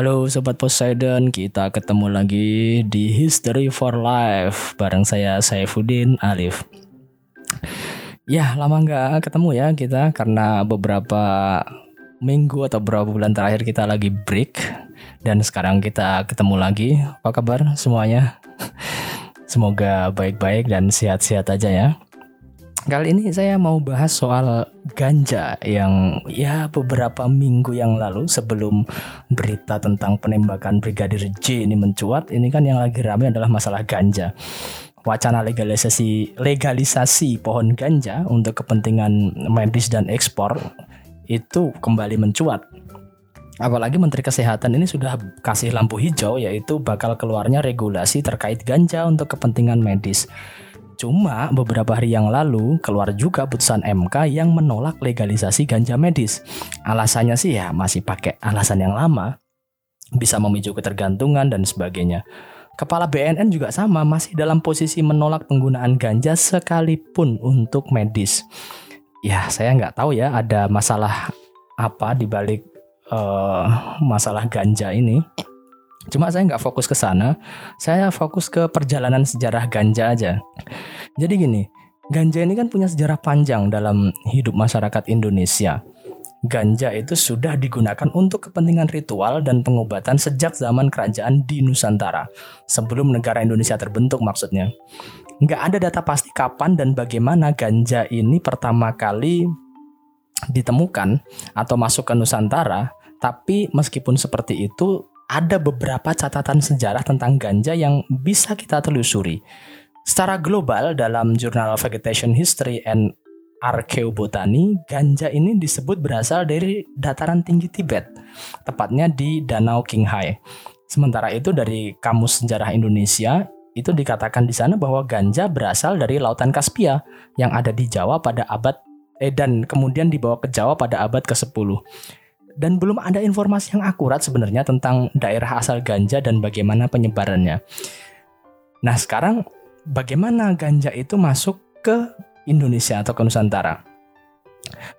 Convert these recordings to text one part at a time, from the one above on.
Halo Sobat Poseidon, kita ketemu lagi di History for Life bareng saya Saifuddin Alif. Ya lama nggak ketemu ya kita karena beberapa minggu atau beberapa bulan terakhir kita lagi break dan sekarang kita ketemu lagi. Apa kabar semuanya? Semoga baik-baik dan sehat-sehat aja ya. Kali ini saya mau bahas soal ganja yang ya beberapa minggu yang lalu sebelum berita tentang penembakan Brigadir J ini mencuat, ini kan yang lagi ramai adalah masalah ganja. Wacana legalisasi legalisasi pohon ganja untuk kepentingan medis dan ekspor itu kembali mencuat. Apalagi Menteri Kesehatan ini sudah kasih lampu hijau yaitu bakal keluarnya regulasi terkait ganja untuk kepentingan medis. Cuma beberapa hari yang lalu keluar juga putusan MK yang menolak legalisasi ganja medis. Alasannya sih ya masih pakai alasan yang lama, bisa memicu ketergantungan dan sebagainya. Kepala BNN juga sama, masih dalam posisi menolak penggunaan ganja sekalipun untuk medis. Ya, saya nggak tahu ya ada masalah apa di balik uh, masalah ganja ini. Cuma saya nggak fokus ke sana, saya fokus ke perjalanan sejarah ganja aja. Jadi gini, ganja ini kan punya sejarah panjang dalam hidup masyarakat Indonesia. Ganja itu sudah digunakan untuk kepentingan ritual dan pengobatan sejak zaman kerajaan di Nusantara, sebelum negara Indonesia terbentuk maksudnya. Nggak ada data pasti kapan dan bagaimana ganja ini pertama kali ditemukan atau masuk ke Nusantara, tapi meskipun seperti itu, ada beberapa catatan sejarah tentang ganja yang bisa kita telusuri. Secara global dalam jurnal Vegetation History and Archaeobotany, ganja ini disebut berasal dari dataran tinggi Tibet, tepatnya di Danau Qinghai. Sementara itu dari Kamus Sejarah Indonesia itu dikatakan di sana bahwa ganja berasal dari lautan Kaspia yang ada di Jawa pada abad eh dan kemudian dibawa ke Jawa pada abad ke-10 dan belum ada informasi yang akurat sebenarnya tentang daerah asal ganja dan bagaimana penyebarannya. Nah, sekarang bagaimana ganja itu masuk ke Indonesia atau ke Nusantara?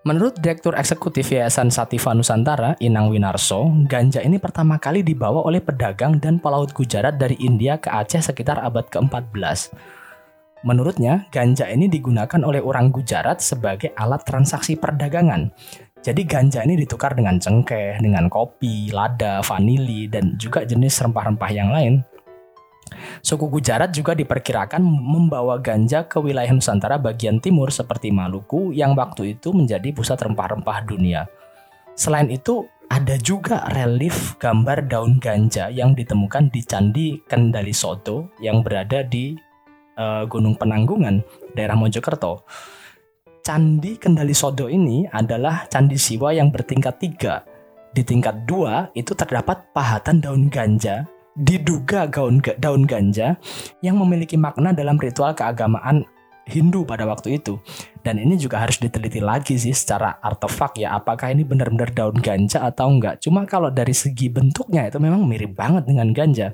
Menurut Direktur Eksekutif Yayasan Sativa Nusantara, Inang Winarso, ganja ini pertama kali dibawa oleh pedagang dan pelaut Gujarat dari India ke Aceh sekitar abad ke-14. Menurutnya, ganja ini digunakan oleh orang Gujarat sebagai alat transaksi perdagangan. Jadi ganja ini ditukar dengan cengkeh, dengan kopi, lada, vanili, dan juga jenis rempah-rempah yang lain. Suku Gujarat juga diperkirakan membawa ganja ke wilayah Nusantara bagian timur seperti Maluku yang waktu itu menjadi pusat rempah-rempah dunia. Selain itu, ada juga relief gambar daun ganja yang ditemukan di Candi Kendali Soto yang berada di uh, Gunung Penanggungan, daerah Mojokerto. Candi Kendali Sodo ini adalah candi siwa yang bertingkat tiga. Di tingkat dua itu terdapat pahatan daun ganja, diduga gaun, daun ganja yang memiliki makna dalam ritual keagamaan Hindu pada waktu itu. Dan ini juga harus diteliti lagi sih secara artefak ya, apakah ini benar-benar daun ganja atau enggak. Cuma kalau dari segi bentuknya itu memang mirip banget dengan ganja.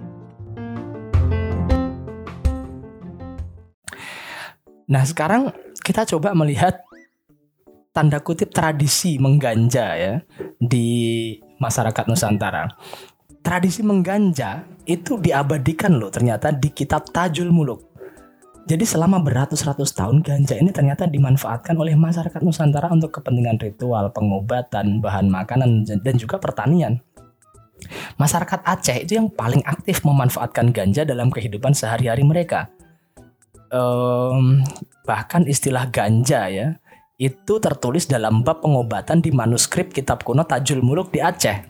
Nah sekarang kita coba melihat tanda kutip tradisi mengganja ya di masyarakat Nusantara. Tradisi mengganja itu diabadikan loh ternyata di kitab Tajul Muluk. Jadi selama beratus-ratus tahun ganja ini ternyata dimanfaatkan oleh masyarakat Nusantara untuk kepentingan ritual, pengobatan, bahan makanan dan juga pertanian. Masyarakat Aceh itu yang paling aktif memanfaatkan ganja dalam kehidupan sehari-hari mereka. Um, bahkan istilah ganja ya itu tertulis dalam bab pengobatan di manuskrip kitab kuno Tajul Muluk di Aceh.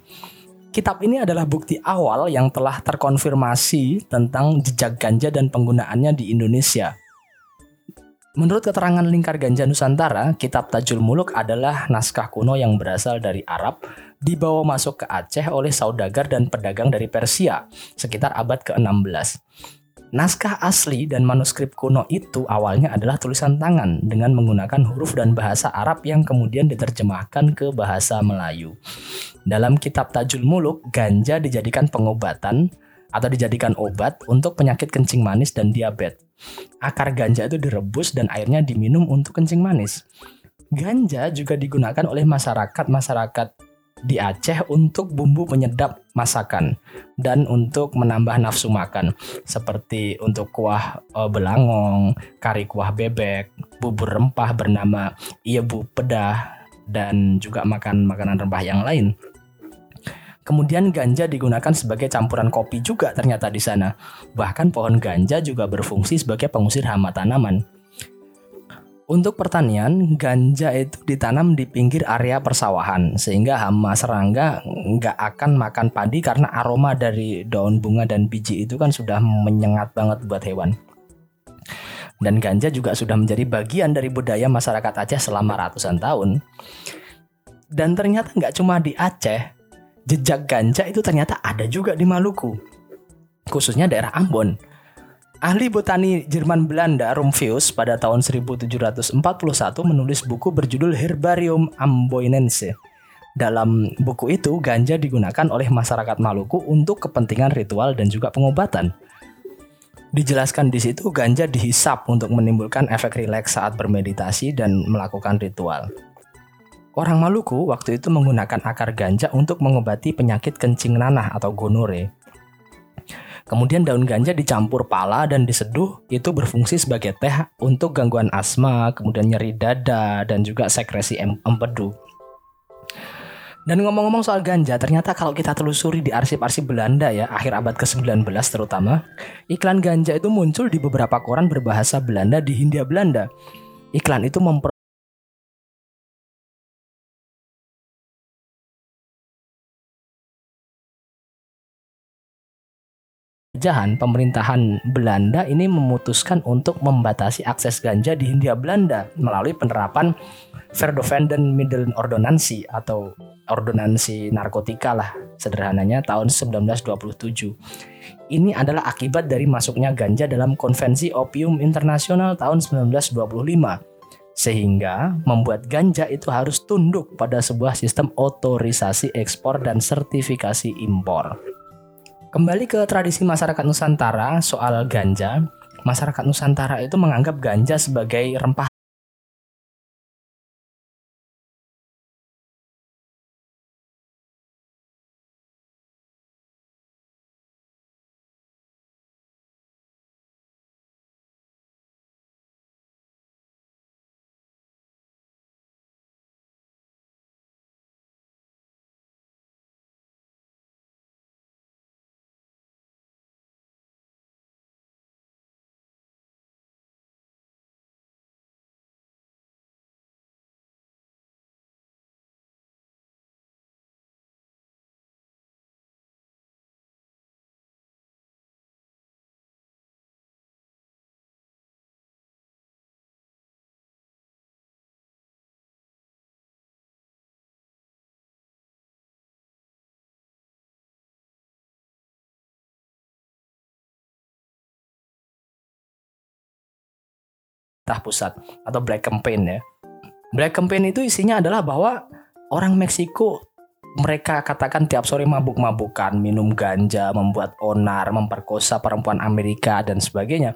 Kitab ini adalah bukti awal yang telah terkonfirmasi tentang jejak ganja dan penggunaannya di Indonesia. Menurut keterangan Lingkar Ganja Nusantara, kitab Tajul Muluk adalah naskah kuno yang berasal dari Arab, dibawa masuk ke Aceh oleh saudagar dan pedagang dari Persia sekitar abad ke-16. Naskah asli dan manuskrip kuno itu awalnya adalah tulisan tangan dengan menggunakan huruf dan bahasa Arab yang kemudian diterjemahkan ke bahasa Melayu. Dalam kitab Tajul Muluk, ganja dijadikan pengobatan atau dijadikan obat untuk penyakit kencing manis dan diabetes. Akar ganja itu direbus dan airnya diminum untuk kencing manis. Ganja juga digunakan oleh masyarakat-masyarakat di Aceh untuk bumbu penyedap masakan dan untuk menambah nafsu makan seperti untuk kuah e, belangong, kari kuah bebek, bubur rempah bernama iebu pedah dan juga makan makanan rempah yang lain. Kemudian ganja digunakan sebagai campuran kopi juga ternyata di sana. Bahkan pohon ganja juga berfungsi sebagai pengusir hama tanaman. Untuk pertanian, ganja itu ditanam di pinggir area persawahan sehingga hama serangga nggak akan makan padi karena aroma dari daun bunga dan biji itu kan sudah menyengat banget buat hewan. Dan ganja juga sudah menjadi bagian dari budaya masyarakat Aceh selama ratusan tahun. Dan ternyata nggak cuma di Aceh, jejak ganja itu ternyata ada juga di Maluku, khususnya daerah Ambon. Ahli botani Jerman Belanda Rumphius pada tahun 1741 menulis buku berjudul Herbarium Amboinense. Dalam buku itu, ganja digunakan oleh masyarakat Maluku untuk kepentingan ritual dan juga pengobatan. Dijelaskan di situ ganja dihisap untuk menimbulkan efek rileks saat bermeditasi dan melakukan ritual. Orang Maluku waktu itu menggunakan akar ganja untuk mengobati penyakit kencing nanah atau gonore. Kemudian daun ganja dicampur pala dan diseduh itu berfungsi sebagai teh untuk gangguan asma, kemudian nyeri dada dan juga sekresi empedu. Dan ngomong-ngomong soal ganja, ternyata kalau kita telusuri di arsip-arsip Belanda ya, akhir abad ke-19 terutama, iklan ganja itu muncul di beberapa koran berbahasa Belanda di Hindia Belanda. Iklan itu penjajahan pemerintahan Belanda ini memutuskan untuk membatasi akses ganja di Hindia Belanda melalui penerapan Verdovenden Middelenordonnantie atau ordonansi narkotika lah sederhananya tahun 1927. Ini adalah akibat dari masuknya ganja dalam Konvensi Opium Internasional tahun 1925 sehingga membuat ganja itu harus tunduk pada sebuah sistem otorisasi ekspor dan sertifikasi impor. Kembali ke tradisi masyarakat Nusantara soal ganja, masyarakat Nusantara itu menganggap ganja sebagai rempah pemerintah pusat atau Black Campaign ya. Black Campaign itu isinya adalah bahwa orang Meksiko mereka katakan tiap sore mabuk-mabukan, minum ganja, membuat onar, memperkosa perempuan Amerika dan sebagainya.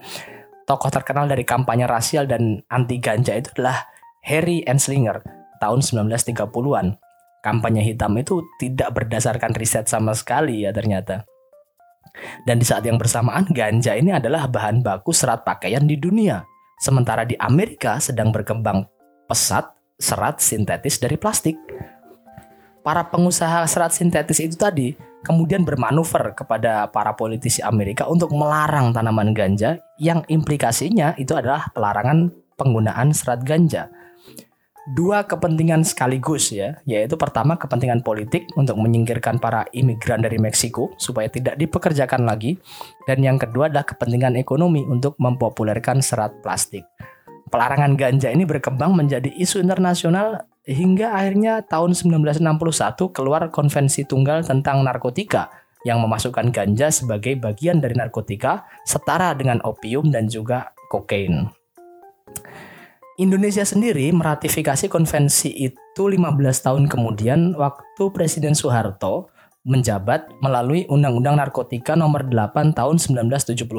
Tokoh terkenal dari kampanye rasial dan anti ganja itu adalah Harry Anslinger tahun 1930-an. Kampanye hitam itu tidak berdasarkan riset sama sekali ya ternyata. Dan di saat yang bersamaan ganja ini adalah bahan baku serat pakaian di dunia. Sementara di Amerika sedang berkembang pesat serat sintetis dari plastik. Para pengusaha serat sintetis itu tadi kemudian bermanuver kepada para politisi Amerika untuk melarang tanaman ganja yang implikasinya itu adalah pelarangan penggunaan serat ganja. Dua kepentingan sekaligus ya, yaitu pertama kepentingan politik untuk menyingkirkan para imigran dari Meksiko supaya tidak dipekerjakan lagi dan yang kedua adalah kepentingan ekonomi untuk mempopulerkan serat plastik. Pelarangan ganja ini berkembang menjadi isu internasional hingga akhirnya tahun 1961 keluar konvensi tunggal tentang narkotika yang memasukkan ganja sebagai bagian dari narkotika setara dengan opium dan juga kokain. Indonesia sendiri meratifikasi konvensi itu 15 tahun kemudian waktu Presiden Soeharto menjabat melalui Undang-Undang Narkotika Nomor 8 Tahun 1976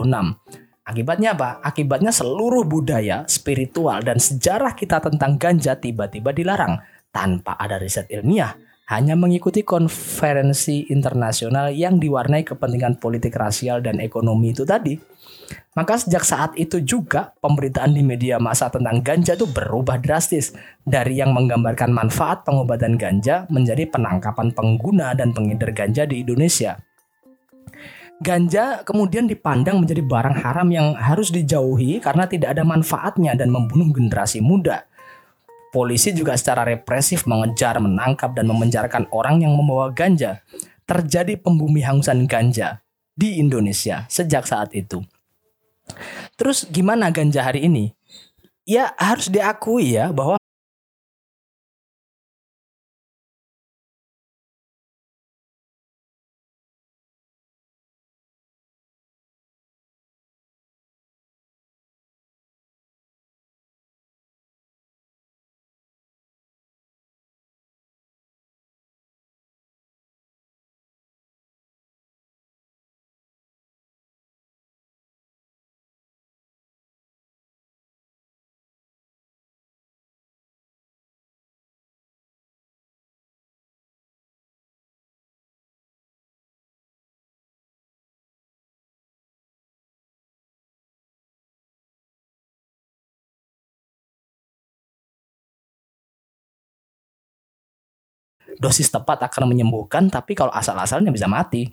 Akibatnya apa? Akibatnya seluruh budaya, spiritual, dan sejarah kita tentang ganja tiba-tiba dilarang tanpa ada riset ilmiah, hanya mengikuti konferensi internasional yang diwarnai kepentingan politik rasial dan ekonomi itu tadi. Maka sejak saat itu juga pemberitaan di media massa tentang ganja itu berubah drastis dari yang menggambarkan manfaat pengobatan ganja menjadi penangkapan pengguna dan pengedar ganja di Indonesia. Ganja kemudian dipandang menjadi barang haram yang harus dijauhi karena tidak ada manfaatnya dan membunuh generasi muda. Polisi juga secara represif mengejar, menangkap, dan memenjarakan orang yang membawa ganja. Terjadi pembumi hangsan ganja di Indonesia sejak saat itu. Terus gimana ganja hari ini? Ya harus diakui ya bahwa dosis tepat akan menyembuhkan, tapi kalau asal-asalnya bisa mati.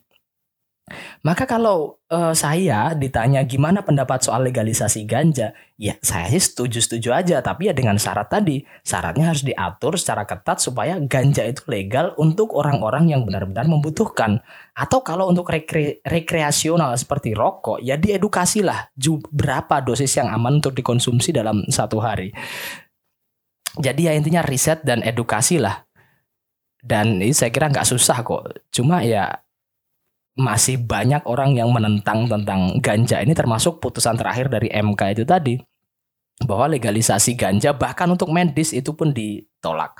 Maka kalau uh, saya ditanya gimana pendapat soal legalisasi ganja, ya saya sih setuju-setuju aja, tapi ya dengan syarat tadi, syaratnya harus diatur secara ketat supaya ganja itu legal untuk orang-orang yang benar-benar membutuhkan. Atau kalau untuk rekre rekreasional seperti rokok, ya diedukasilah berapa dosis yang aman untuk dikonsumsi dalam satu hari. Jadi ya intinya riset dan edukasi lah dan ini saya kira nggak susah kok. Cuma ya masih banyak orang yang menentang tentang ganja ini termasuk putusan terakhir dari MK itu tadi bahwa legalisasi ganja bahkan untuk medis itu pun ditolak.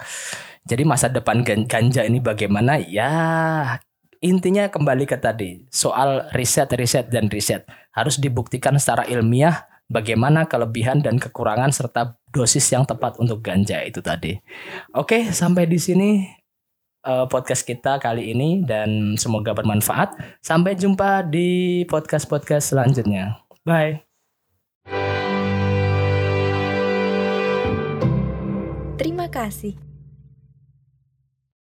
Jadi masa depan ganja ini bagaimana? Ya intinya kembali ke tadi soal riset riset dan riset. Harus dibuktikan secara ilmiah bagaimana kelebihan dan kekurangan serta dosis yang tepat untuk ganja itu tadi. Oke, sampai di sini uh, podcast kita kali ini dan semoga bermanfaat. Sampai jumpa di podcast-podcast selanjutnya. Bye. Terima kasih.